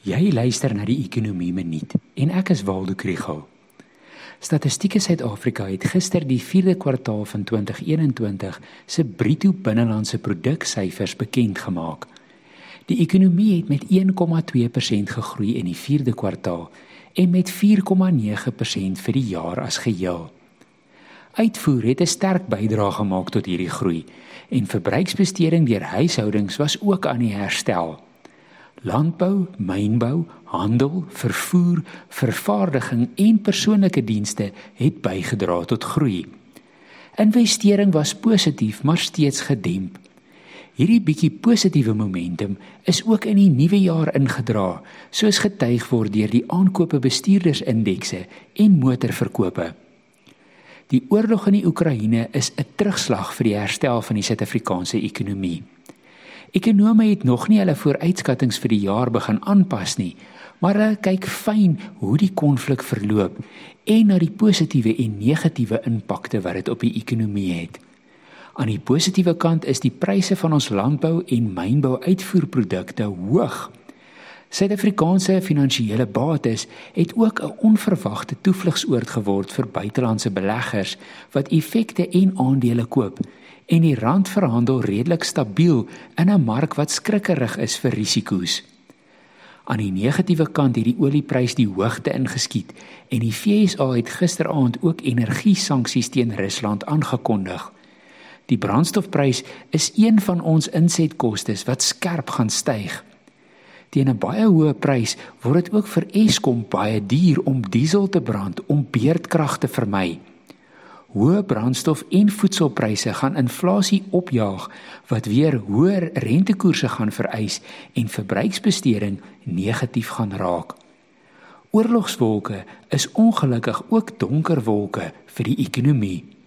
Jy luister na die Ekonomie Minuut en ek is Waldo Krugel. Statistiek Suid-Afrika het gister die 4de kwartaal van 2021 se bruto binnelandse produk syfers bekend gemaak. Die ekonomie het met 1,2% gegroei in die 4de kwartaal en met 4,9% vir die jaar as geheel. Uitvoer het 'n sterk bydrae gemaak tot hierdie groei en verbruiksbesteding deur huishoudings was ook aan die herstel. Landbou, mynbou, handel, vervoer, vervaardiging en persoonlike dienste het bygedra tot groei. Investering was positief, maar steeds gedemp. Hierdie bietjie positiewe momentum is ook in die nuwe jaar ingedra, soos getuig word deur die aankope bestuurdersindekse en motorverkope. Die oorlog in die Oekraïne is 'n terugslag vir die herstel van die Suid-Afrikaanse ekonomie. Ekonome het nog nie hulle vooruitskattinge vir die jaar begin aanpas nie, maar hulle kyk fyn hoe die konflik verloop en na die positiewe en negatiewe impakte wat dit op die ekonomie het. Aan die positiewe kant is die pryse van ons landbou en mynbou uitvoerprodukte hoog. Suid-Afrikaanse finansiële bates het ook 'n onverwagte toevlugsoord geword vir buitelandse beleggers wat effekte en aandele koop en die rand verhandel redelik stabiel in 'n mark wat skrikkerig is vir risiko's. Aan die negatiewe kant het die olieprys die hoogte ingeskiet en die FSA het gisteraand ook energie-sanksies teen Rusland aangekondig. Die brandstofprys is een van ons insetkoste wat skerp gaan styg. Teen 'n baie hoë prys word dit ook vir Eskom baie duur om diesel te brand om beurtkrag te vermy. Hoë brandstof en voedselpryse gaan inflasie opjaag wat weer hoër rentekoerse gaan vereis en verbruiksbesteding negatief gaan raak. Oorlogswolke is ongelukkig ook donker wolke vir die ekonomie.